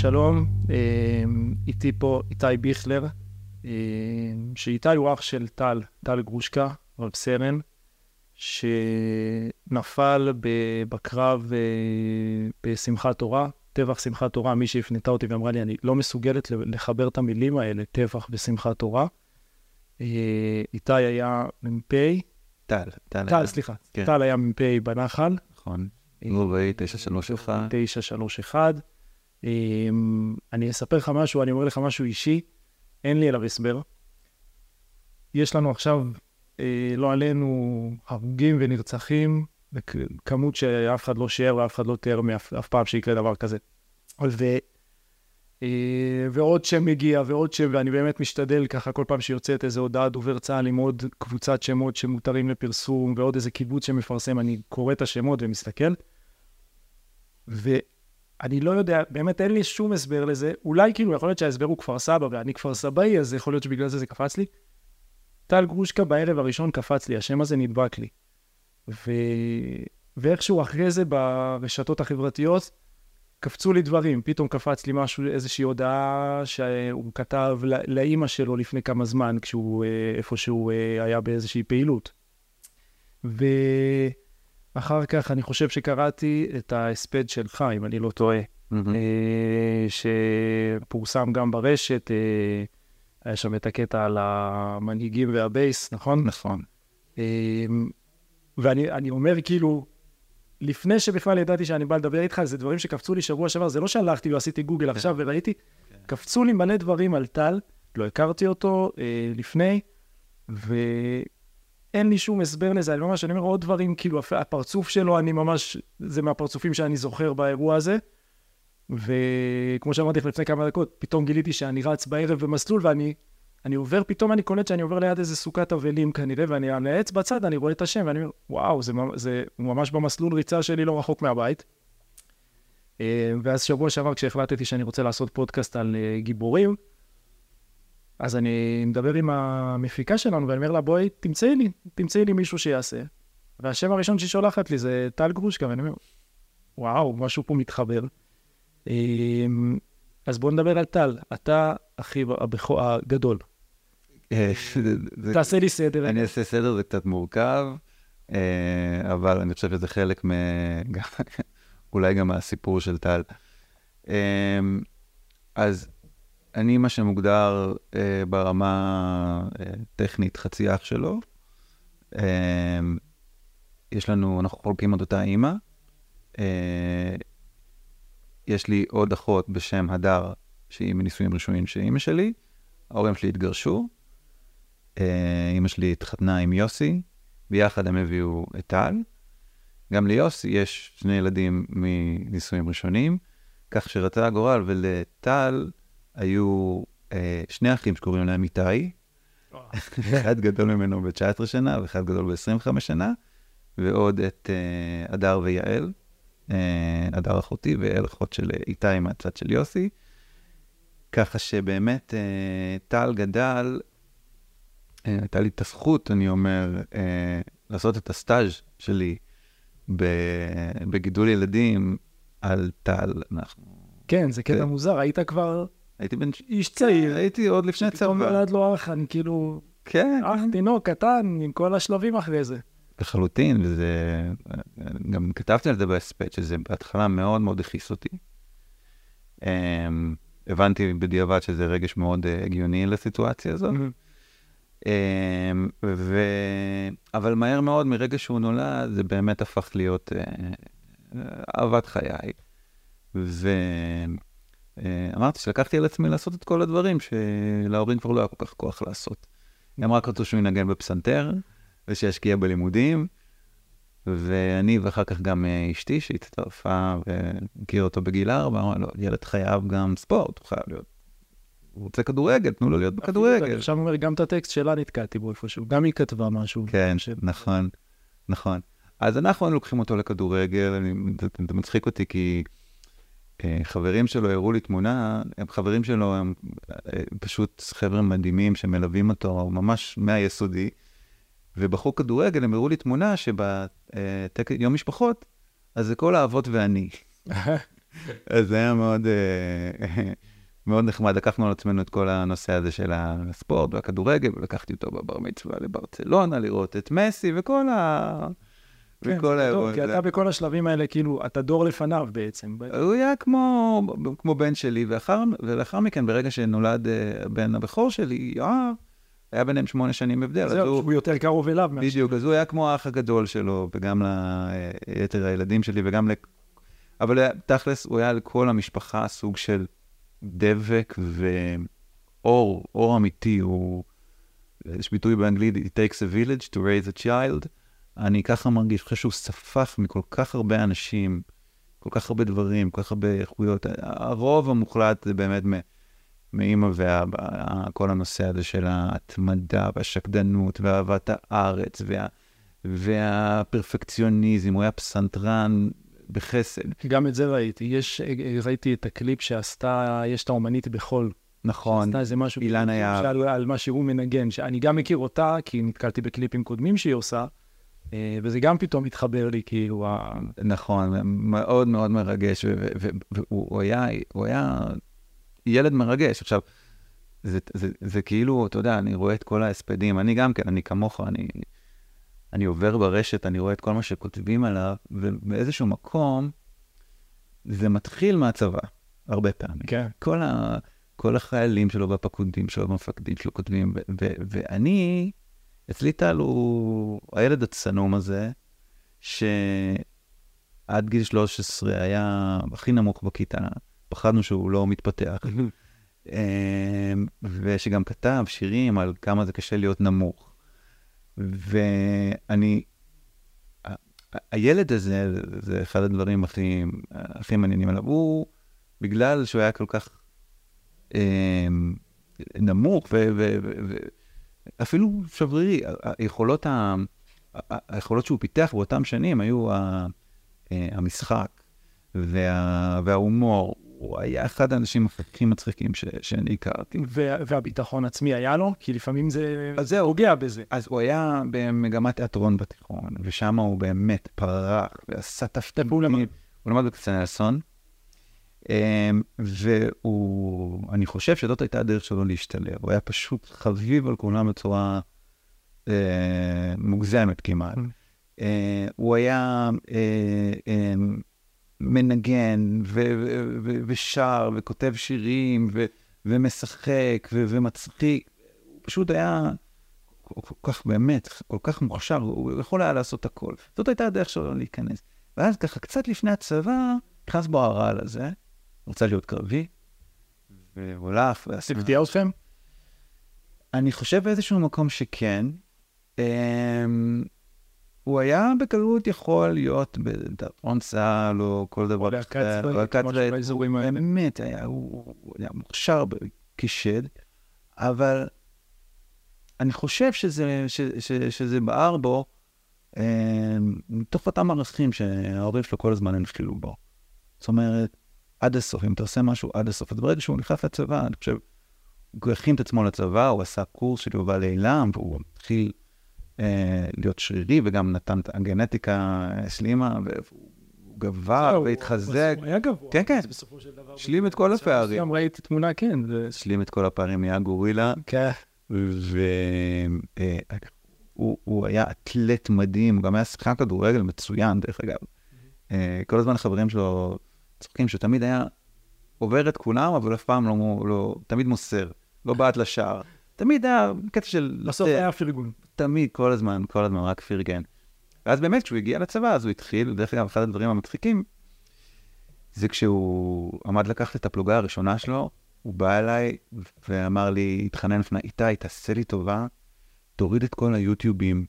שלום, אה, איתי פה איתי ביכלר, אה, שאיתי הוא אח של טל, טל גרושקה, רב סרן, שנפל בקרב בשמחת תורה, טבח שמחת תורה, מי שהפנתה אותי ואמרה לי, אני לא מסוגלת לחבר את המילים האלה, טבח בשמחת תורה. איתי היה מ"פ. טל, טל. טל, סליחה. כן. טל היה מ"פ בנחל. נכון. גובי 931. 931. אני אספר לך משהו, אני אומר לך משהו אישי, אין לי עליו הסבר. יש לנו עכשיו, אה, לא עלינו, הרוגים ונרצחים, כמות שאף אחד לא שיער ואף אחד לא תיאר מאף פעם שיקרה דבר כזה. ו, אה, ועוד שם מגיע ועוד שם, ואני באמת משתדל ככה כל פעם שיוצאת איזו הודעה דובר צה"ל עם עוד קבוצת שמות שמותרים לפרסום, ועוד איזה קיבוץ שמפרסם, אני קורא את השמות ומסתכל. ואני לא יודע, באמת אין לי שום הסבר לזה. אולי כאילו, יכול להיות שההסבר הוא כפר סבא ואני כפר סבאי, אז יכול להיות שבגלל זה זה קפץ לי. טל גרושקה בערב הראשון קפץ לי, השם הזה נדבק לי. ו... ואיכשהו אחרי זה ברשתות החברתיות, קפצו לי דברים, פתאום קפץ לי משהו, איזושהי הודעה שהוא כתב לאימא שלו לפני כמה זמן, כשהוא אה, איפשהו אה, היה באיזושהי פעילות. ו... אחר כך אני חושב שקראתי את ההספד שלך, אם אני לא טועה, mm-hmm. שפורסם גם ברשת, אה, היה שם את הקטע על המנהיגים והבייס, נכון? נכון. אה, ואני אומר כאילו, לפני שבכלל ידעתי שאני בא לדבר איתך, זה דברים שקפצו לי שבוע שעבר, זה לא שהלכתי ועשיתי גוגל כן. עכשיו וראיתי, כן. קפצו לי מלא דברים על טל, לא הכרתי אותו אה, לפני, ו... אין לי שום הסבר לזה, אני ממש, אני אומר עוד דברים, כאילו הפרצוף שלו, אני ממש, זה מהפרצופים שאני זוכר באירוע הזה. וכמו שאמרתי לך לפני כמה דקות, פתאום גיליתי שאני רץ בערב במסלול ואני אני עובר, פתאום אני קולט שאני עובר ליד איזה סוכת אבלים כנראה, ואני על העץ בצד, אני רואה את השם, ואני אומר, וואו, זה, זה ממש במסלול ריצה שלי לא רחוק מהבית. אה, ואז שבוע שעבר, כשהחלטתי שאני רוצה לעשות פודקאסט על אה, גיבורים, אז אני מדבר עם המפיקה שלנו ואני אומר לה, בואי, תמצאי לי, תמצאי לי מישהו שיעשה. והשם הראשון שהיא שולחת לי זה טל גרושקה, ואני אומר, וואו, משהו פה מתחבר. אמ, אז בוא נדבר על טל, אתה אחיו הבכור הגדול. אה, תעשה לי סדר. אני אעשה סדר, זה קצת מורכב, אה, אבל אני חושב שזה חלק מ... אולי גם מהסיפור של טל. אמ, אז אני מה שמוגדר אה, ברמה אה, טכנית חצי אח שלו. אה, יש לנו, אנחנו חולקים את אותה אימא. אה, יש לי עוד אחות בשם הדר, שהיא מנישואים ראשונים של אימא שלי. ההורים שלי התגרשו. אה, אימא שלי התחתנה עם יוסי, ביחד הם הביאו את טל. גם ליוסי יש שני ילדים מנישואים ראשונים, כך שרצה הגורל, ולטל היו אה, שני אחים שקוראים להם איתי, אחד גדול ממנו ב-19 שנה ואחד גדול ב-25 שנה, ועוד את אה, הדר ויעל, אה, הדר אחותי ויעל אחות של איתי מהצד של יוסי. ככה שבאמת אה, טל גדל, אה, הייתה לי את הזכות, אני אומר, אה, לעשות את הסטאז' שלי בגידול ילדים על טל. אנחנו... כן, זה קטע כן. מוזר, היית כבר הייתי בן איש צעיר. הייתי עוד לפני צבא. פתאום נולד לו אח, אני כאילו... כן. אח תינוק קטן, עם כל השלבים אחרי זה. לחלוטין, וזה... גם כתבתי על זה בהספד, שזה בהתחלה מאוד מאוד הכעיס אותי. Um, הבנתי בדיעבד שזה רגש מאוד uh, הגיוני לסיטואציה הזאת. Um, ו... אבל מהר מאוד, מרגע שהוא נולד, זה באמת הפך להיות uh, אהבת חיי. אה, אמרתי שלקחתי על עצמי לעשות את כל הדברים שלהורים כבר לא היה כל כך כוח לעשות. הם רק רצו שהוא ינגן בפסנתר, ושישקיע בלימודים, ואני ואחר כך גם אה, אשתי שהצטרפה והכיר אותו בגיל ארבע, אמרה לו, ילד חייב גם ספורט, הוא חייב להיות. הוא רוצה כדורגל, תנו לו להיות בכדורגל. עכשיו הוא אומר, גם את הטקסט שלה נתקעתי בו איפשהו, גם היא כתבה משהו. כן, נכון, נכון. אז אנחנו לוקחים אותו לכדורגל, זה מצחיק אותי כי... אה, חברים שלו הראו לי תמונה, הם חברים שלו, הם אה, פשוט חבר'ה מדהימים שמלווים אותו ממש מהיסודי, ובחור כדורגל הם הראו לי תמונה שביום משפחות, אז זה כל האבות ואני. אז זה היה מאוד, אה, מאוד נחמד. לקחנו על עצמנו את כל הנושא הזה של הספורט והכדורגל, ולקחתי אותו בבר מצווה לברצלונה, לראות את מסי וכל ה... כן, טוב, האירוע כי הזה. אתה בכל השלבים האלה, כאילו, אתה דור לפניו בעצם. הוא היה כמו, כמו בן שלי, ואחר, ולאחר מכן, ברגע שנולד אה, הבן הבכור שלי, יואב, היה ביניהם שמונה שנים הבדל. אז זהו, הוא, שהוא יותר קרוב אליו. בדיוק, אז הוא היה כמו האח הגדול שלו, וגם ליתר הילדים שלי, וגם ל... אבל תכלס, הוא היה לכל המשפחה סוג של דבק ואור, אור אמיתי. הוא... יש ביטוי באנגלית, it takes a village to raise a child. אני ככה מרגיש, חושב שהוא ספח מכל כך הרבה אנשים, כל כך הרבה דברים, כל כך הרבה איכויות. הרוב המוחלט זה באמת מאימא ואבא, כל הנושא הזה של ההתמדה והשקדנות ואהבת הארץ וה, והפרפקציוניזם, הוא היה פסנתרן בחסד. גם את זה ראיתי. יש, ראיתי את הקליפ שעשתה, יש את האומנית בחול. נכון, עשתה איזה משהו. בדיוק יהב. שעל, על מה שהוא מנגן. שאני גם מכיר אותה, כי נתקלתי בקליפים קודמים שהיא עושה, וזה גם פתאום התחבר לי, כאילו. נכון, מאוד מאוד מרגש, והוא הוא היה, היה ילד מרגש. עכשיו, זה, זה, זה כאילו, אתה יודע, אני רואה את כל ההספדים, אני גם כן, אני כמוך, אני, אני עובר ברשת, אני רואה את כל מה שכותבים עליו, ובאיזשהו מקום, זה מתחיל מהצבא, הרבה פעמים. כן. כל, ה, כל החיילים שלו והפקודים שלו והמפקדים שלו כותבים, ו, ו, ואני, אצלי טל הוא הילד הצנום הזה, שעד גיל 13 היה הכי נמוך בכיתה, פחדנו שהוא לא מתפתח, אמ, ושגם כתב שירים על כמה זה קשה להיות נמוך. ואני, הילד הזה, זה- אחד הדברים הכי, הכי מעניינים עליו. הוא, בגלל שהוא היה כל כך אמ, נמוך ו- ו- ו- ואפילו שברירי, היכולות, ה- היכולות שהוא פיתח באותם שנים היו ה- אה, המשחק וה- וההומור. הוא היה אחד האנשים הכי מצחיקים ש- שאני הכרתי. וה, והביטחון עצמי היה לו, כי לפעמים זה אז זהו. פוגע בזה. אז הוא היה במגמת תיאטרון בתיכון, ושם הוא באמת פרח ועשה תפקידים. הוא למד? אמ, והוא, אני חושב שזאת הייתה הדרך שלו להשתלב. הוא היה פשוט חביב על כולם בצורה אה, מוגזמת כמעט. אה, הוא היה אה, אה, מנגן ו- ו- ו- ושר וכותב שירים ו- ומשחק ו- ומצחיק. הוא פשוט היה כל כל כך באמת, כל כך מוכשר, הוא יכול היה לעשות הכל. זאת הייתה הדרך שלו להיכנס. ואז ככה, קצת לפני הצבא, נכנס בו הרעל הזה, רצה להיות קרבי, ועשה... זה הפתיע אתכם? אני חושב באיזשהו מקום שכן. אמ, הוא היה בקלות יכול להיות בדרון צה"ל או כל דבר צבאית. שבאזורים האלה. באמת היה, הוא הוא היה מוכשר כשד, אבל אני חושב שזה, ש, ש, שזה בער בו אמ, מתוך אותם ערכים שההורים שלו כל הזמן הנחילו בו. זאת אומרת, עד הסוף, אם אתה עושה משהו עד הסוף, אז ברגע שהוא נכנס לצבא, אני חושב, הוא הכין את עצמו לצבא, הוא עשה קורס של יובל אילם, והוא התחיל אה, להיות שרירי, וגם נתן, את הגנטיקה השלימה, והוא גבה והתחזק, הוא היה גבוה. כן, כן. בסופו של דבר... השלים את כל הפערים. גם ראיתי תמונה, כן. השלים את כל הפערים, נהיה גורילה, כן. והוא היה אתלט מדהים, גם היה שחקן כדורגל מצוין, דרך אגב. אה, כל הזמן החברים שלו צוחקים שהוא תמיד היה עובר את כולם, אבל אף פעם לא, לא תמיד מוסר, לא בעט לשער. תמיד היה קטע של... בסוף. היה פרגון. תמיד, כל הזמן, כל הזמן, רק פרגן. ואז באמת, כשהוא הגיע לצבא, אז הוא התחיל, דרך אגב, אחד הדברים המצחיקים, זה כשהוא עמד לקחת את הפלוגה הראשונה שלו, הוא בא אליי ואמר לי, התחנן לפני, איתי, תעשה לי טובה, תוריד את כל היוטיובים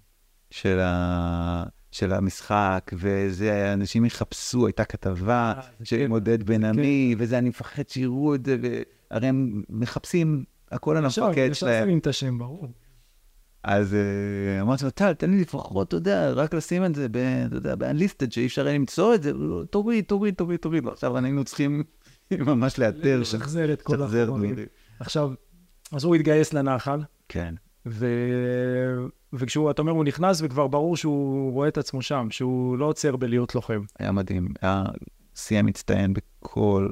של, ה... של המשחק, וזה, אנשים יחפשו, הייתה כתבה אה, של כן. מודד בן עמי, וזה, אני מפחד שיראו את זה, והרי הם מחפשים הכל על עכשיו, המפקד שלהם. שמים את השם, ברור. אז אה, אמרתי לו, טל, תן לי לפחות, אתה יודע, רק לשים את זה, אתה יודע, באנליסטד, שאי אפשר למצוא את זה, לא, תוריד, תוריד, תוריד, תוריד. עכשיו היינו צריכים ממש לאתר, לשחזר את כל החומרים. דברים. עכשיו, אז הוא התגייס לנחל, כן, ו... וכשהוא, אתה אומר, הוא נכנס וכבר ברור שהוא רואה את עצמו שם, שהוא לא עוצר בלהיות לוחם. היה מדהים. היה סיים מצטיין בכל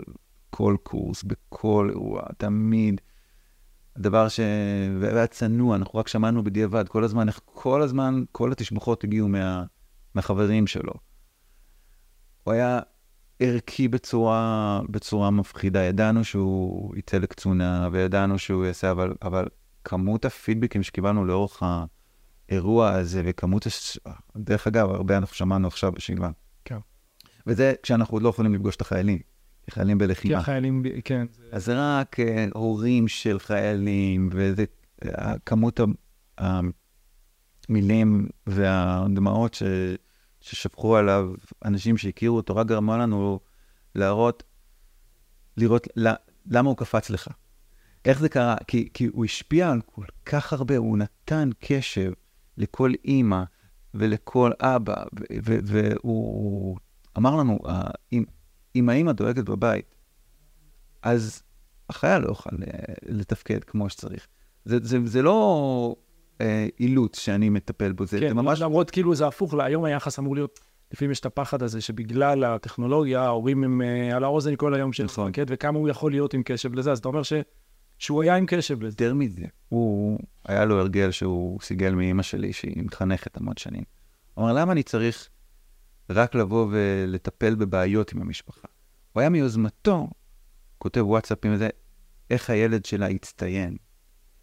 כל קורס, בכל אירוע, תמיד. הדבר ש... והיה צנוע, אנחנו רק שמענו בדיעבד, כל הזמן, איך כל הזמן, כל התשבחות הגיעו מה... מהחברים שלו. הוא היה ערכי בצורה, בצורה מפחידה. ידענו שהוא יצא לקצונה, וידענו שהוא יעשה, אבל, אבל כמות הפידבקים שקיבלנו לאורך האירוע הזה, וכמות, הש... דרך אגב, הרבה אנחנו שמענו עכשיו בשגרה. כן. וזה כשאנחנו עוד לא יכולים לפגוש את החיילים, חיילים כי בלחימה. החיילים, כן. אז זה רק uh, הורים של חיילים, וזה uh, המילים והדמעות ש, ששפכו עליו אנשים שהכירו אותו, רק גרמה לנו להראות, לראות למה הוא קפץ לך. איך זה קרה? כי, כי הוא השפיע על כל כך הרבה, הוא נתן קשב לכל אימא ולכל אבא, והוא אמר לנו, "אה, אם, האימא דואגת בבית, אז החייל לא יוכל אה, לתפקד כמו שצריך. זה, זה, זה לא אה, אילוץ שאני מטפל בו, זה, כן, זה ממש... למרות כאילו זה הפוך, היום היחס אמור להיות, לפעמים יש את הפחד הזה שבגלל הטכנולוגיה, ההורים הם אה, על האוזן כל היום של נכון. וכמה הוא יכול להיות עם קשב לזה, אז אתה אומר ש... שהוא היה עם קשב לזה. יותר מזה, הוא, היה לו הרגל שהוא סיגל מאימא שלי, שהיא מתחנכת המון שנים. הוא אמר, למה אני צריך רק לבוא ולטפל בבעיות עם המשפחה? הוא היה מיוזמתו, כותב וואטסאפים וזה, איך הילד שלה הצטיין,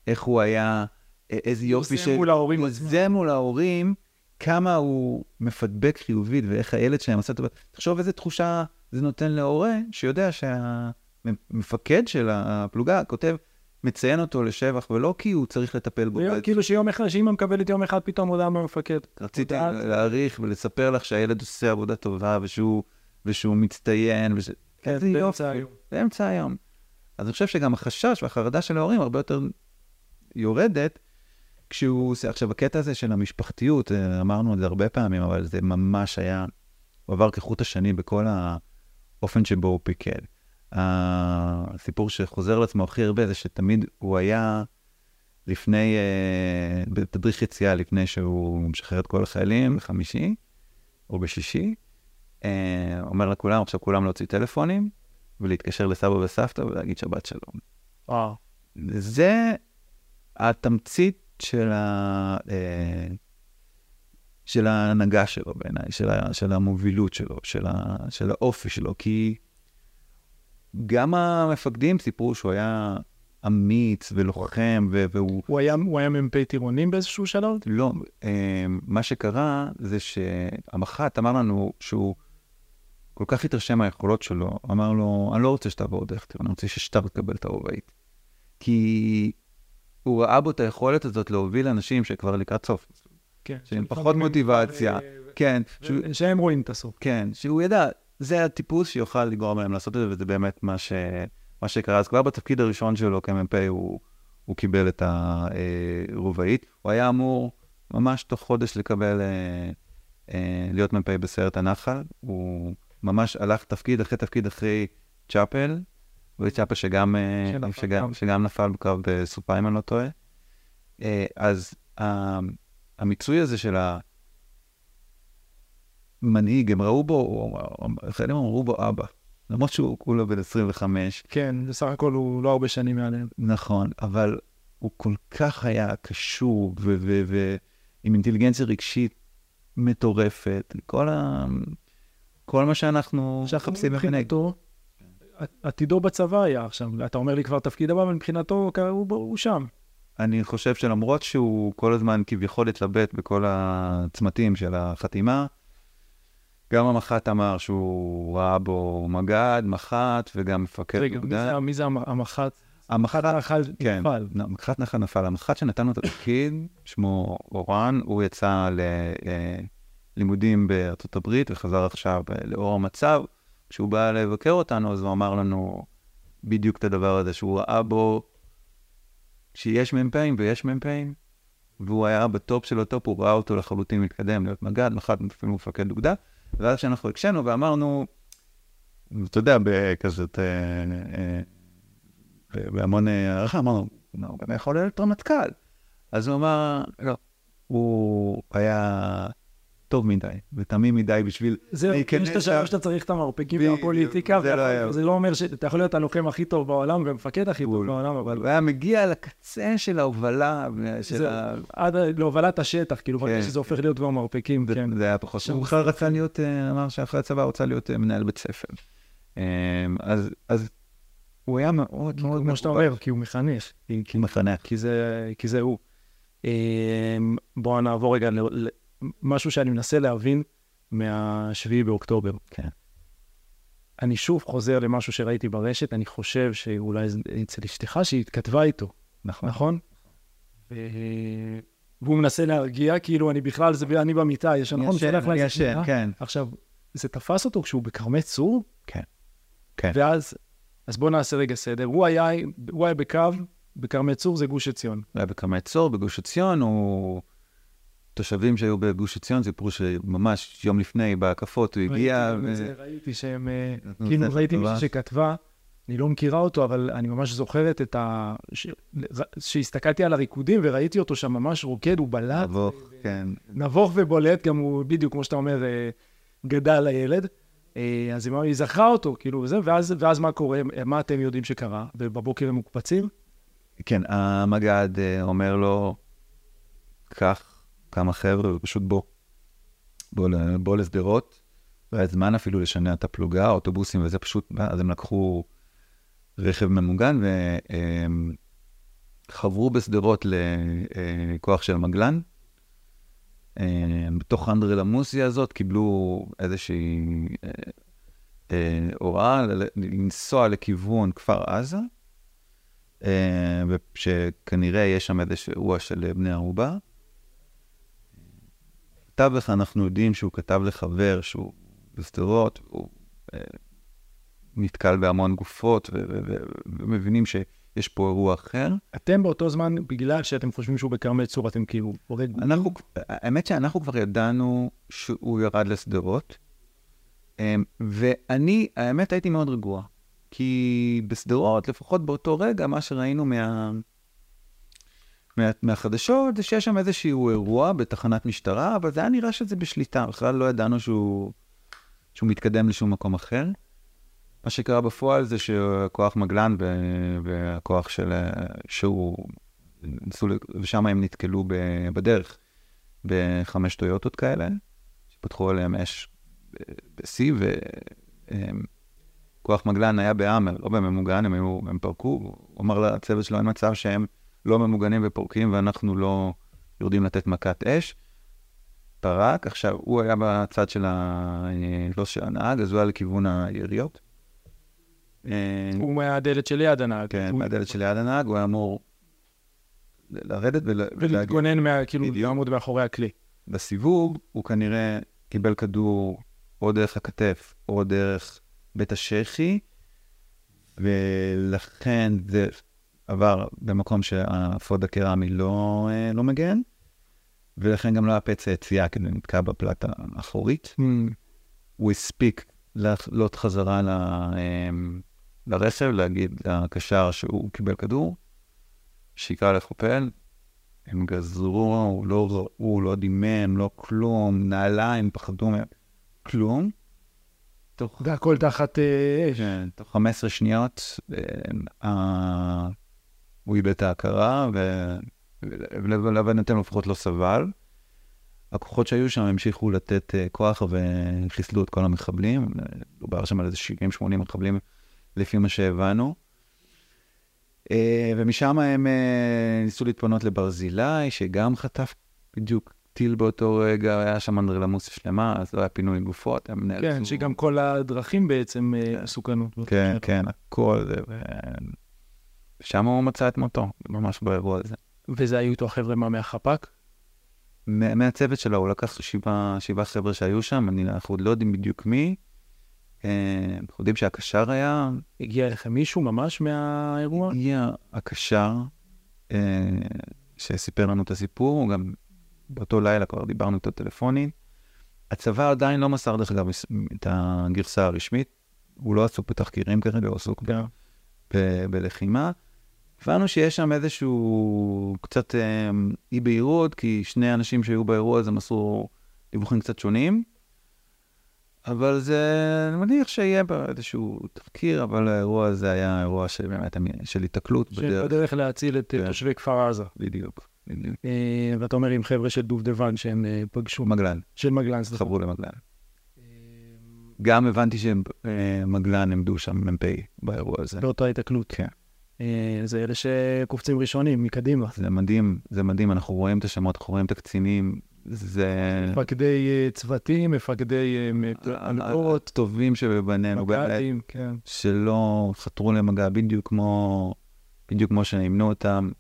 איך הוא היה, איזה יופי זה מול ההורים עצמם. זה מול ההורים, כמה הוא מפדבק חיובית ואיך הילד שלהם עשה טובה. תחשוב איזה תחושה זה נותן להורה שיודע שהמפקד של הפלוגה כותב, מציין אותו לשבח, ולא כי הוא צריך לטפל בו. זה כאילו שיום אחד, שאמא מקבלת יום אחד פתאום הודעה מהמפקד. רציתי להעריך ולספר לך שהילד עושה עבודה טובה ושהוא, ושהוא מצטיין, וש... כן, באמצע. היום. באמצע היום. אז אני חושב שגם החשש והחרדה של ההורים הרבה יותר יורדת כשהוא עושה... עכשיו, הקטע הזה של המשפחתיות, אה, אמרנו את זה הרבה פעמים, אבל זה ממש היה... הוא עבר כחוט השני בכל האופן שבו הוא פיקד. הסיפור שחוזר לעצמו הכי הרבה זה שתמיד הוא היה לפני, אה, בתדריך יציאה, לפני שהוא משחרר את כל החיילים בחמישי או בשישי, אה, אומר לכולם, עכשיו כולם להוציא טלפונים ולהתקשר לסבא וסבתא ולהגיד שבת שלום. וואו. זה התמצית של, ה, אה, של ההנהגה שלו בעיניי, של, ה, של המובילות שלו, של, ה, של האופי שלו, כי גם המפקדים סיפרו שהוא היה אמיץ ולוחם, ו- והוא... הוא היה, הוא היה מ"פ טירונים באיזשהו שלב? לא, אה, מה שקרה זה שהמח"ט אמר לנו שהוא כל כך התרשם מהיכולות שלו, אמר לו, אני לא רוצה שתעבור דרך טירון, אני רוצה שאתה תקבל את הרובעית. כי הוא ראה בו את היכולת הזאת להוביל אנשים שכבר לקראת סוף, כן. שלפעמים פחות מוטיבציה. אה, כן, שהוא, ו- שהם רואים את הסוף. כן, שהוא ידע, זה הטיפוס שיוכל לגרום להם לעשות את זה, וזה באמת מה, ש, מה שקרה. אז כבר בתפקיד הראשון שלו כמ"פ הוא, הוא קיבל את הרובעית. הוא היה אמור ממש תוך חודש לקבל, אה, אה, להיות מ"פ בסיירת הנחל. הוא ממש הלך תפקיד אחרי תפקיד אחרי צ'אפל, וצ'אפל שגם, אה, שגם, גם. שגם נפל בקרב בסופה, אם אני לא טועה. אז המיצוי הזה של ה... מנהיג, הם ראו בו, החיילים אמרו בו אבא. למרות שהוא כולו בן 25, כן, בסך הכל הוא לא הרבה שנים מעליהם. נכון, אבל הוא כל כך היה קשוב ו- ועם אינטליגנציה רגשית מטורפת. כל, ה... כל מה שאנחנו מחפשים. מבחינתו, עתידו בצבא היה עכשיו. אתה אומר לי כבר תפקיד הבא, אבל מבחינתו הוא, הוא שם. אני חושב שלמרות שהוא כל הזמן כביכול התלבט בכל הצמתים של החתימה, גם המח"ט אמר שהוא ראה בו מג"ד, מח"ט וגם מפקד רגע, מי. זה- מי זה המ- המח"ט? המח"ט נחל כן, נפל. נ- מח"ט נחל נפל. המח"ט שנתן לו את התפקיד, שמו אורן, הוא יצא ללימודים בארצות הברית וחזר עכשיו אה, לאור המצב. כשהוא בא לבקר אותנו, אז הוא אמר לנו בדיוק את הדבר הזה, שהוא ראה בו שיש מ"פים ויש מ"פים, והוא היה בטופ של הטופ, הוא ראה אותו לחלוטין מתקדם להיות מג"ד, מח"ט אפילו מפקד אוגדה, ואז כשאנחנו הקשינו ואמרנו, אתה יודע, בכזאת, אה, בהמון אה, הערכה, אמרנו, "לא, הוא גם יכול להיות רמטכ"ל. אז הוא אמר, לא, הוא היה טוב מדי ותמים מדי בשביל זהו, להיכנס יש את השלב שאתה צריך את המרפקים והפוליטיקה, זה לא. זה לא אומר שאתה יכול להיות הלוחם הכי טוב בעולם והמפקד הכי טוב. בעולם, אבל הוא היה מגיע לקצה של ההובלה, של זה ה... עד להובלת השטח, כאילו, כן. שזה הופך להיות כבר מרפקים, כן. זה היה פחות. הוא בכלל רצה להיות, אה, אמר שאחרי הצבא הוא רצה להיות אה, מנהל בית ספר. אה, אז אז הוא היה מאוד מאוד כמו שאתה. אומר, כי הוא מחנך. כי- כי- מחנך. כי זה, כי זה הוא. אמ, בואו נעבור רגע למשהו שאני מנסה להבין מה-7 באוקטובר. כן. אני שוב חוזר למשהו שראיתי ברשת, אני חושב שאולי אצל אשתך שהיא התכתבה איתו, נכון. נכון? ו... והוא מנסה להרגיע, כאילו אני בכלל, זה אני במיטה, יש נכון? ישן, איזה ישן. כן. עכשיו, זה תפס אותו כשהוא בכרמי צור? כן. כן. ואז, אז בואו נעשה רגע סדר. הוא היה, הוא היה בקו, בכרמי צור זה גוש עציון. הוא היה בכרמי צור, בגוש עציון, הוא... תושבים שהיו בגוש עציון סיפרו שממש יום לפני, בהקפות, הוא הגיע, ראיתי, זה, שהם, אה, כאילו ראיתי. מישהי שכתבה, אני לא מכירה אותו, אבל אני ממש זוכרת את ה... שהסתכלתי על הריקודים וראיתי אותו שם ממש רוקד, הוא בלט, אבוך, כן. נבוך ובולט, גם הוא בדיוק, כמו שאתה אומר, אה, גדל הילד. אה, אז היא זכרה אותו, כאילו, וזה, ואז, ואז מה קורה? מה אתם יודעים שקרה? ובבוקר הם מוקפצים? כן, המג"ד אומר לו, קח כמה חבר'ה ופשוט בוא. בוא, בוא לשדרות. לא היה זמן אפילו לשנע את הפלוגה, אוטובוסים וזה פשוט, אז הם לקחו רכב ממוגן וחברו בשדרות לכוח של מגלן. אה, בתוך אנדרלמוסיה הזאת קיבלו איזושהי אה, אה, הוראה לנסוע לכיוון כפר עזה. אה, ושכנראה יש שם איזשהו אירוע של בני ערובה. בתווך אנחנו יודעים שהוא כתב לחבר שהוא בשדרות, הוא אה, נתקל בהמון גופות, ומבינים שיש פה אירוע אחר. אתם באותו זמן, בגלל שאתם חושבים שהוא בכרמי צור, אתם כאילו הורג... אנחנו, האמת שאנחנו כבר ידענו שהוא ירד לשדרות, אמ, ואני, האמת, הייתי מאוד רגוע. כי בשדרות, לפחות באותו רגע, מה שראינו מה... מה, מהחדשות זה שיש שם איזשהו אירוע בתחנת משטרה, אבל זה היה נראה שזה בשליטה, בכלל לא ידענו שהוא, שהוא מתקדם לשום מקום אחר. מה שקרה בפועל זה שכוח מגלן והכוח של... שהוא... ניסו, ושם הם נתקלו ב- בדרך בחמש טויוטות כאלה, שפתחו עליהם אש בשיא, וכוח מגלן היה בהאמר, לא בממוגן, הם, היו, הם פרקו, הוא אמר לצוות שלו, אין מצב שהם לא ממוגנים ופורקים ואנחנו לא יורדים לתת מכת אש. פרק, עכשיו, הוא היה בצד של ה... לא של הנהג, אז הוא היה לכיוון היריות. אה, הוא מהדלת שליד הנהג. כן, הוא- מהדלת שליד הנהג, הוא היה אמור לרדת ול-. ולהתגונן, מה- כאילו. לעמוד מאחורי הכלי. בסיבוב, הוא כנראה קיבל כדור או דרך הכתף או דרך בית השחי, ולכן זה עבר במקום שהאפוד הקרמי לא, אה, לא מגן, ולכן גם לא היה פצע יציאה, כי זה נתקע בפלטה האחורית. הוא הספיק לעלות חזרה ל, אמ, לרכב, להגיד לקשר שהוא קיבל כדור, שיקרא לחופל, הם גזרו, הוא לא ראו, לא דימם, לא כלום, נעליים, פחדו כלום. תוך, והכל תחת אה, אש. כן, תוך 15 שניות אמ, ה- הוא איבד את ההכרה, ולהבנתנו לפחות לא סבל. הכוחות שהיו שם המשיכו לתת uh, כוח וחיסלו את כל המחבלים. דובר שם על איזה 70-80 מחבלים לפי מה שהבנו. Uh, ומשם הם uh, ניסו להתפנות לברזילי, שגם חטף בדיוק טיל באותו רגע, היה שם אנדרלמוסיה שלמה, אז לא היה פינוי גופות, הם נאלצו... כן, שגם כל הדרכים בעצם אה, מסוכנות. כן, כן, הכל זה. ו... ושם הוא מצא את מותו, ממש באירוע הזה. וזה היו איתו החבר'ה מה מהחפ"ק? מה- מהצוות שלו, הוא לקח שבעה, שבעה חבר'ה שהיו שם, אני, אנחנו עוד לא יודעים בדיוק מי. אה, אנחנו יודעים שהקשר היה, הגיע אליכם מישהו ממש מהאירוע? הגיע הקשר אה, שסיפר לנו את הסיפור, הוא גם באותו לילה כבר דיברנו איתו טלפונית. הצבא עדיין לא מסר, דרך אגב, את הגרסה הרשמית. הוא לא עסוק בתחקירים כרגע, הוא עסוק ב- כן. ב- בלחימה. הבנו שיש שם איזשהו קצת אה, אי בהירות, כי שני אנשים שהיו באירוע הזה מסרו דיווחים קצת שונים, אבל זה, אני מניח שיהיה בה איזשהו תחקיר, אבל האירוע הזה היה אירוע שבאמת, של היתקלות בדרך. בדרך להציל את כן. תושבי כפר עזה. בדיוק. אה, ואתה אומר עם חבר'ה של דובדבן שהם אה, פגשו. מגלן. של מגלן, סליחה. חברו למגלן. גם הבנתי שמגלן עמדו שם מ"פ באירוע הזה. באותה התקלות. כן. זה אלה שקופצים ראשונים, מקדימה. זה מדהים, זה מדהים, אנחנו רואים את השמות, אנחנו רואים את הקצינים, זה... מפקדי אה, צוותים, מפקדי הנאות. טובים שבבנינו, מג"דים, כן. שלא חתרו למגע, בדיוק כמו, בדיוק כמו שנאמנו אותם.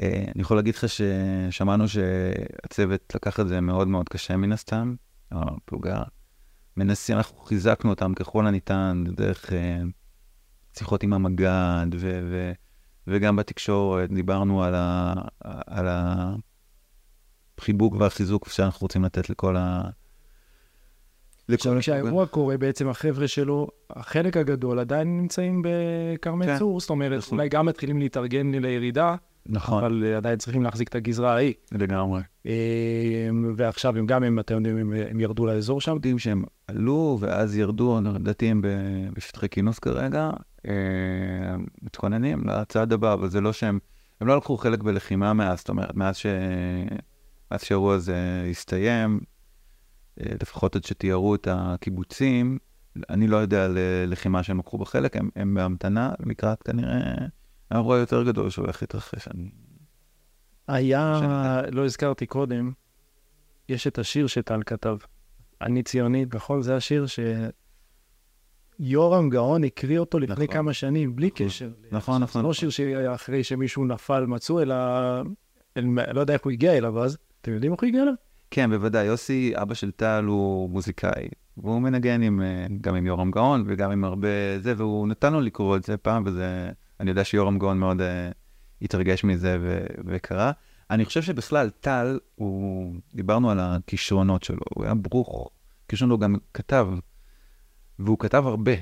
אה, אני יכול להגיד לך ששמענו שהצוות לקח את זה מאוד מאוד קשה מן הסתם, הפלוגה. מנסים, אנחנו חיזקנו אותם ככל הניתן דרך אה, שיחות עם המג"ד, ו- ו- וגם בתקשורת דיברנו על, ה- על החיבוק והחיזוק שאנחנו רוצים לתת לכל ה... עכשיו, כשהאירוע קורה, בעצם החבר'ה שלו, החלק הגדול עדיין נמצאים בכרמי כן. צור, זאת אומרת, נכון. אולי גם מתחילים להתארגן לירידה, נכון. אבל עדיין צריכים להחזיק את הגזרה ההיא. לגמרי. ועכשיו הם גם, הם, אתם יודעים, הם, הם ירדו לאזור שם. יודעים שהם עלו, ואז ירדו, לדעתי הם בשטחי כינוס כרגע, מתכוננים לצעד הבא, אבל זה לא שהם, הם לא לקחו חלק בלחימה מאז, זאת אומרת, מאז, ש... מאז שהאירוע הזה הסתיים, לפחות עד שתיארו את הקיבוצים, אני לא יודע על לחימה שהם לקחו בחלק, הם, הם בהמתנה לקראת כנראה האירוע יותר גדול שהולך להתרחש. אני... היה, לא הזכרתי קודם, יש את השיר שטל כתב, אני ציונית, נכון? זה השיר שיורם גאון הקריא אותו לפני נכון. כמה שנים, בלי נכון. קשר. נכון, נכון. זה לא שיר שאחרי שמישהו נפל מצאו, אלא, אל, לא יודע איך הוא הגיע אליו אז. אתם יודעים איך הוא הגיע אליו? כן, בוודאי. יוסי, אבא של טל, הוא מוזיקאי, והוא מנגן עם, אה, גם עם יורם גאון וגם עם הרבה זה, והוא נתן לו לקרוא את זה פעם, וזה... אני יודע שיורם גאון מאוד uh, התרגש מזה ו- וקרא. אני חושב שבכלל, טל, הוא, דיברנו על הכישרונות שלו, הוא היה ברוך, כישרון הוא גם כתב, והוא כתב הרבה.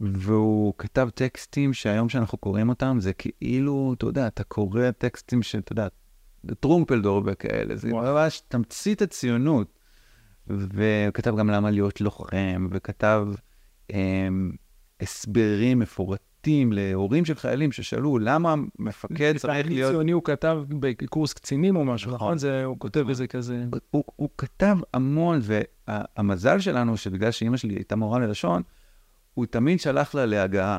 והוא כתב טקסטים שהיום שאנחנו קוראים אותם, זה כאילו, אתה יודע, אתה קורא טקסטים שאתה יודע, טרומפלדור וכאלה, זה ממש תמצית הציונות. והוא כתב גם למה להיות לוחם, וכתב הם, הסברים מפורטים. פרטים להורים של חיילים ששאלו למה מפקד צריך להיות... ציוני הוא כתב בקורס קצינים או משהו, נכון? זה, הוא כותב איזה כזה... הוא, הוא כתב המון, והמזל שלנו, שבגלל שאימא שלי הייתה מורה ללשון, הוא תמיד שלח לה להגעה.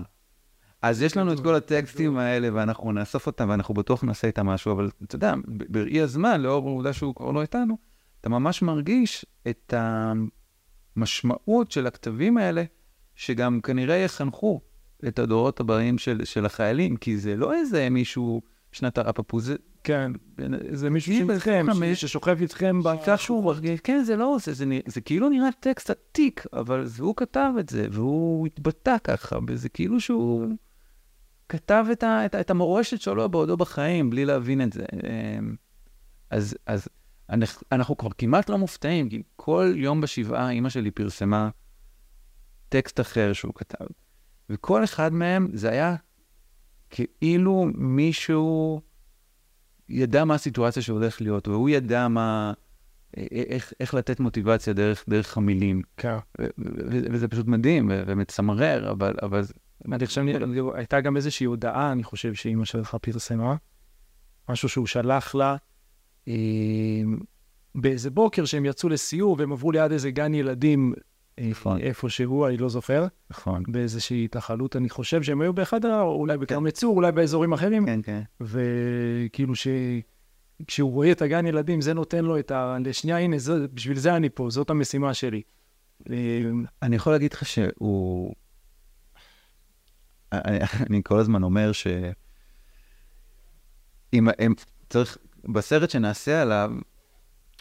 אז יש לנו את כל הטקסטים האלה, ואנחנו נאסוף אותם, ואנחנו בטוח נעשה איתם משהו, אבל אתה יודע, בראי הזמן, לאור העובדה שהוא כבר לא איתנו, אתה ממש מרגיש את המשמעות של הכתבים האלה, שגם כנראה יחנכו את הדורות הבאים של, של החיילים, כי זה לא איזה מישהו שנת הרפפוז, זה... כן, זה מישהו שאיתכם, ששוכב איתכם שהוא מרגיש, כן, זה לא עושה, זה, זה כאילו נראה טקסט עתיק, אבל זה, הוא כתב את זה, והוא התבטא ככה, וזה כאילו שהוא כתב את, ה, את, את המורשת שלו בעודו בחיים, בלי להבין את זה. אמ, אז, אז אנחנו, אנחנו כבר כמעט לא מופתעים, כי כל יום בשבעה אימא שלי פרסמה טקסט אחר שהוא כתב. וכל אחד מהם זה היה כאילו מישהו ידע מה הסיטואציה שהולך להיות, והוא ידע מה, איך, איך לתת מוטיבציה דרך, דרך המילים. כן. וזה פשוט מדהים ומצמרר, אבל... אבל... אני חושב, הייתה גם איזושהי הודעה, אני חושב שאימא שלך פרסמה, משהו שהוא שלח לה, אה, באיזה בוקר שהם יצאו לסיור והם עברו ליד איזה גן ילדים נכון. איפה שהוא, אני לא זוכר. נכון. באיזושהי התנחלות, אני חושב שהם היו באחד, אולי בכרמי כן. צור, אולי באזורים אחרים. כן, כן. וכאילו ש... כשהוא רואה את הגן ילדים, זה נותן לו את ה... לשנייה, הנה, זה, בשביל זה אני פה, זאת המשימה שלי. אני יכול להגיד לך שהוא... אני, אני כל הזמן אומר ש... אם הם צריך, בסרט שנעשה עליו,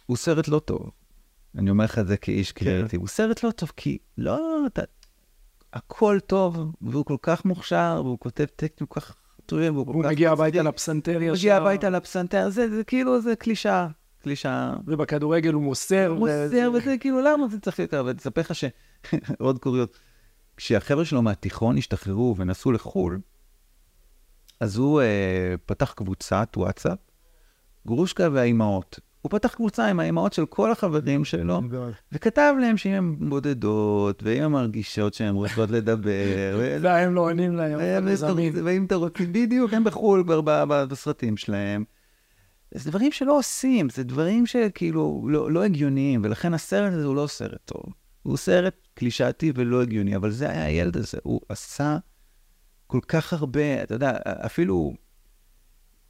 הוא סרט לא טוב. אני אומר לך את זה כאיש כן. קריאיטיב. הוא סרט לא טוב, כי לא, אתה... הכל טוב, והוא כל כך מוכשר, והוא כותב טקסטים כל כך טובים, והוא כל כך... הוא מגיע הביתה לפסנתר ישר. הוא מגיע הביתה לפסנתר, זה, זה כאילו, זה קלישאה. קלישאה. ובכדורגל הוא מוסר. מוסר, וזה כאילו, למה זה צריך יותר? ואני אספר לך שעוד קוריוז, כשהחבר'ה שלו מהתיכון השתחררו ונסעו לחו"ל, אז הוא אה, פתח קבוצת וואטסאפ, גרושקה והאימהות. הוא פתח קבוצה עם האימהות של כל החברים שלו, וכתב להם שאם הן בודדות, ואם הן מרגישות שהן רוצות לדבר, והם לא עונים להם. ואם אתה רוצה, בדיוק, הם בחו"ל בסרטים שלהם. זה דברים שלא עושים, זה דברים שכאילו לא, לא הגיוניים, ולכן הסרט הזה הוא לא סרט טוב. הוא סרט קלישאתי ולא הגיוני, אבל זה היה הילד הזה, הוא עשה כל כך הרבה, אתה יודע, אפילו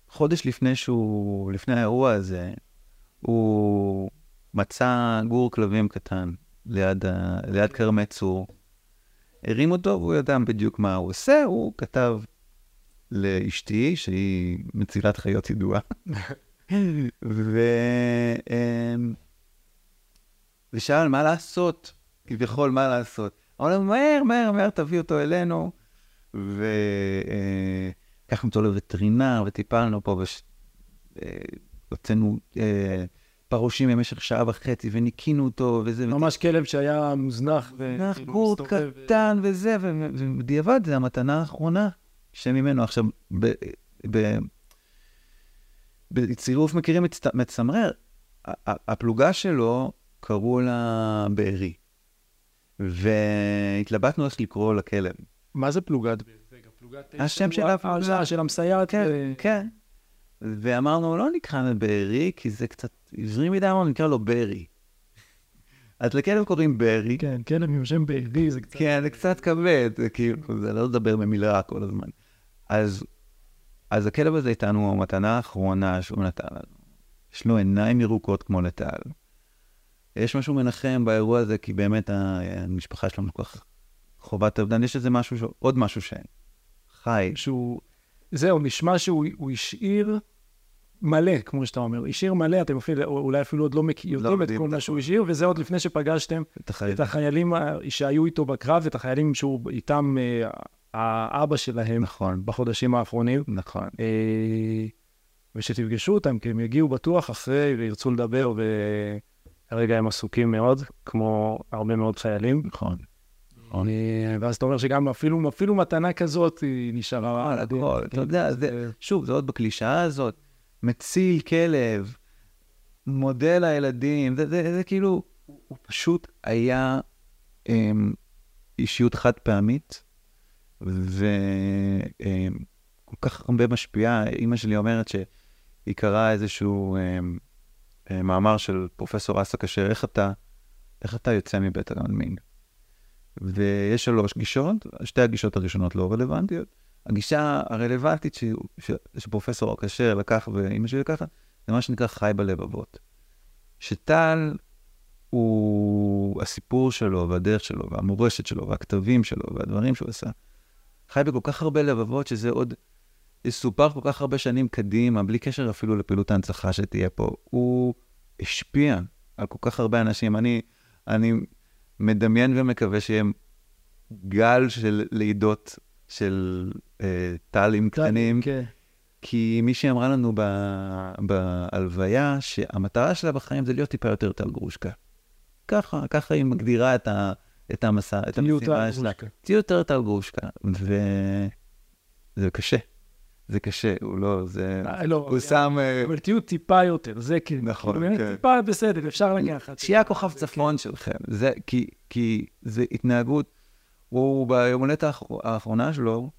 חודש לפני שהוא, לפני האירוע הזה, הוא מצא גור כלבים קטן ליד, ה- ליד כרמי צור, הרים אותו והוא ידע בדיוק מה הוא עושה, הוא כתב לאשתי, שהיא מצילת חיות ידועה, ו... אמ, ושאל מה לעשות, כביכול מה לעשות. אמר לו, מהר, מהר, מהר, תביא אותו אלינו. ולקחנו אותו לווטרינר וטיפלנו פה, והוצאנו פרושים במשך שעה וחצי וניקינו אותו, וזה... ממש כלב שהיה מוזנח. ו- נח כאילו גורט מסתובב, קטן וזה, ו- ו- ובדיעבד זה המתנה האחרונה שממנו. עכשיו, ב- ב- בצירוף מכירים מצט- מצמרר, הפלוגה שלו קראו לה בארי, והתלבטנו איך לקרוא לכלב. מה זה פלוגת בארי? רגע, פלוגת... השם של הפלוגה. אה, של המסייעת. כן, ו- כן. ואמרנו, לא נקרא לו בארי, כי זה קצת עברי מדי, אמרנו, נקרא לו ברי. אז לכלב קוראים ברי, כן, כלב עם שם בארי, זה קצת... כן, זה קצת כבד, זה כאילו, זה לא לדבר במילה כל הזמן. אז, אז הכלב הזה איתנו, המתנה האחרונה שהוא נתן לנו. יש לו עיניים ירוקות כמו לטל. יש משהו מנחם באירוע הזה, כי באמת המשפחה שלנו כל כך חובת אובדן. יש איזה משהו. עוד משהו שאין. חי. שהוא... זהו, נשמע שהוא הוא השאיר מלא, כמו שאתה אומר. השאיר מלא, אתם אפילו, אולי אפילו עוד לא מכי- יודעים את כל מה. שהוא השאיר, וזה עוד לפני שפגשתם את החיים. את החיילים ה- שהיו איתו בקרב, את החיילים שהוא איתם, אה, האבא שלהם נכון, בחודשים האחרונים. נכון. אה, ושתפגשו אותם, כי הם יגיעו בטוח אחרי וירצו לדבר, וכרגע הם עסוקים מאוד, כמו הרבה מאוד חיילים. נכון. אה, ואז אתה אומר שגם אפילו, אפילו מתנה כזאת היא נשארה. על הכל, אתה יודע, זה, שוב, זה עוד בקלישאה הזאת, מציל כלב, מודה לילדים, זה, זה, זה כאילו, הוא פשוט היה אמ, אישיות חד פעמית, וכל כך הרבה משפיעה. אימא שלי אומרת שהיא קראה איזשהו אמ, אה, מאמר של פרופסור אסא כשר, איך אתה, איך אתה יוצא מבית העלמין? ויש שלוש גישות, שתי הגישות הראשונות לא רלוונטיות. הגישה הרלוונטית ש... ש... שפרופסור כשר לקח ואימא שלי לקחה, זה מה שנקרא חי בלבבות. שטל הוא הסיפור שלו והדרך שלו והמורשת שלו והכתבים שלו והדברים שהוא עשה. חי בכל כך הרבה לבבות שזה עוד יסופר כל כך הרבה שנים קדימה, בלי קשר אפילו לפעילות ההנצחה שתהיה פה. הוא השפיע על כל כך הרבה אנשים. אני, אני מדמיין ומקווה שיהיה גל של לידות של אה, טלים קטנים, כן. כי מישהי אמרה לנו ב- בהלוויה שהמטרה שלה בחיים זה להיות טיפה יותר טל גרושקה. ככה, ככה היא מגדירה את, ה, את המסע, את המשימה שלה. תהיו יותר טל גרושקה, וזה קשה. זה קשה, הוא לא, זה... אה, לא, הוא שם... אה, אבל תהיו טיפה יותר, זה כן. נכון, כאילו, כן. טיפה בסדר, אפשר לקחת. שיהיה הכוכב צפון שלכם. זה, כי, כי זה התנהגות, הוא ביום הולדת האחר- האחרונה שלו,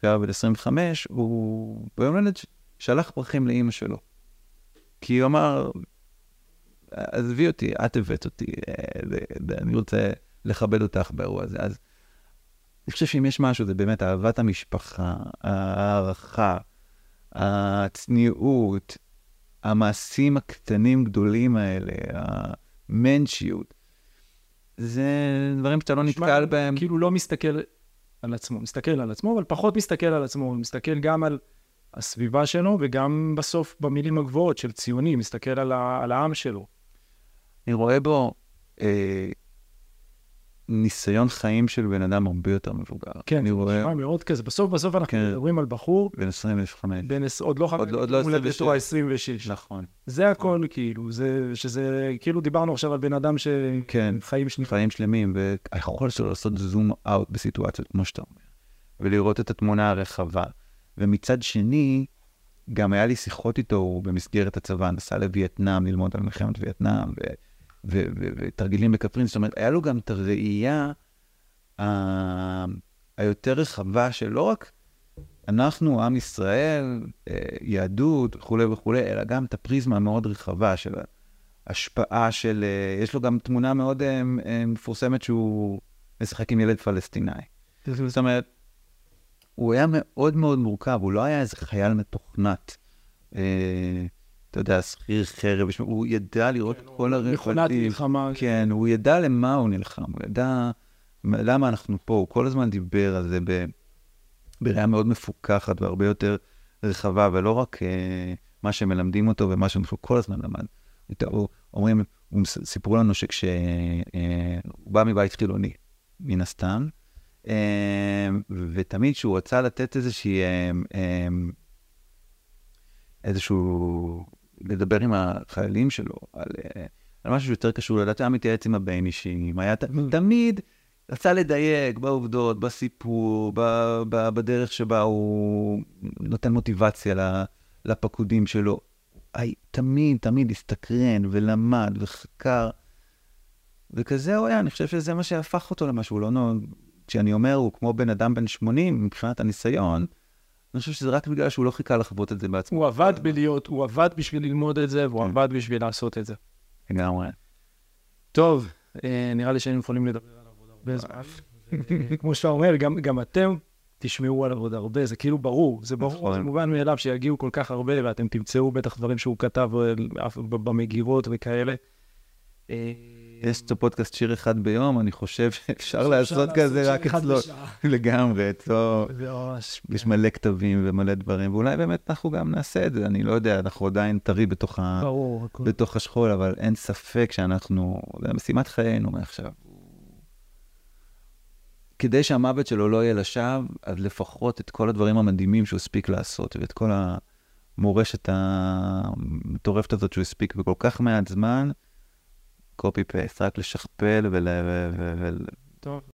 שהיה בן 25, הוא ביום הולדת שלח פרחים לאימא שלו. כי הוא אמר, עזבי אותי, את הבאת אותי, אה, ואני רוצה לכבד אותך באירוע הזה. אז אני חושב שאם יש משהו, זה באמת אהבת המשפחה, ההערכה, הצניעות, המעשים הקטנים גדולים האלה, המנצ'יות, זה דברים שאתה לא נשמע נתקל בהם. כאילו לא מסתכל על עצמו, מסתכל על עצמו, אבל פחות מסתכל על עצמו, הוא מסתכל גם על הסביבה שלו, וגם בסוף במילים הגבוהות של ציוני, מסתכל על, ה, על העם שלו. אני רואה בו אה, ניסיון חיים של בן אדם הרבה יותר מבוגר. כן, אני רואה נשמע מאוד כזה. בסוף בסוף אנחנו כן. מדברים על בחור בן 25. בן עוד לא עוד לא- עוד לא הולדתו 26. ה-26. נכון. זה הכל כאילו, זה, שזה, כאילו דיברנו עכשיו על בן אדם שחיים כן, שני חיים שלמים, והיכולת שלו לעשות זום אאוט בסיטואציות, כמו שאתה אומר, ולראות את התמונה הרחבה. ומצד שני, גם היה לי שיחות איתו, הוא במסגרת הצבא, נסע לווייטנאם ללמוד על מלחמת וייטנאם, ו- ותרגילים בקפרין, זאת אומרת, היה לו גם את הראייה היותר רחבה של לא רק אנחנו, עם ישראל, אה, יהדות וכולי וכולי, אלא גם את הפריזמה המאוד רחבה של השפעה של... אה, יש לו גם תמונה מאוד אה, מפורסמת שהוא משחק עם ילד פלסטיני. זאת אומרת, הוא היה מאוד מאוד מורכב, הוא לא היה איזה חייל מתוכנת. אתה יודע, שכיר חרב, הוא ידע לראות את כל מכונת הרבדים. מלחמה. כן, הוא ידע למה הוא נלחם, הוא ידע למה אנחנו פה, הוא כל הזמן דיבר על זה בראייה מאוד מפוקחת והרבה יותר רחבה, ולא רק אה, מה שמלמדים אותו ומה שהוא כל הזמן למד. הוא, אומרים, הוא סיפרו לנו שכשהוא אה, בא מבית חילוני, מן הסתם, אה, ותמיד כשהוא רצה לתת איזושהי, איזשהו, לדבר עם החיילים שלו על, אה, על משהו שיותר קשור לדת, היה מתייעץ עם הבן אישים, היה ת, תמיד רצה לדייק בעובדות, בסיפור, ב, ב, בדרך שבה הוא נותן מוטיבציה לפקודים שלו. תמיד, תמיד הסתקרן ולמד וחקר. וכזה הוא היה, אני חושב שזה מה שהפך אותו למשהו, לא נו... כשאני אומר, הוא כמו בן אדם בן 80 מבחינת הניסיון, אני חושב שזה רק בגלל שהוא לא חיכה לחוות את זה בעצמו. הוא עבד בלהיות, הוא עבד בשביל ללמוד את זה, והוא כן. עבד בשביל לעשות את זה. לגמרי. טוב, אה, נראה לי שהיינו יכולים לדבר עליו עוד הרבה זמן. אה, כמו שאתה אומר, גם, גם אתם תשמעו עליו עוד הרבה, זה כאילו ברור, זה ברור, נכון. זה מובן מאליו שיגיעו כל כך הרבה, ואתם תמצאו בטח דברים שהוא כתב אה, במגירות וכאלה. יש את הפודקאסט שיר אחד ביום, אני חושב שאפשר לעשות כזה רק אצלו. לגמרי, אצלו. יש מלא כתבים ומלא דברים, ואולי באמת אנחנו גם נעשה את זה, אני לא יודע, אנחנו עדיין טרי בתוך, ה... ברור, הכל. בתוך השכול, אבל אין ספק שאנחנו, זה משימת חיינו מעכשיו. כדי שהמוות שלו לא יהיה לשווא, אז לפחות את כל הדברים המדהימים שהוא הספיק לעשות, ואת כל המורשת המטורפת הזאת שהוא הספיק בכל כך מעט זמן, קופי פייסט, רק לשכפל ול... ו... ו... טוב,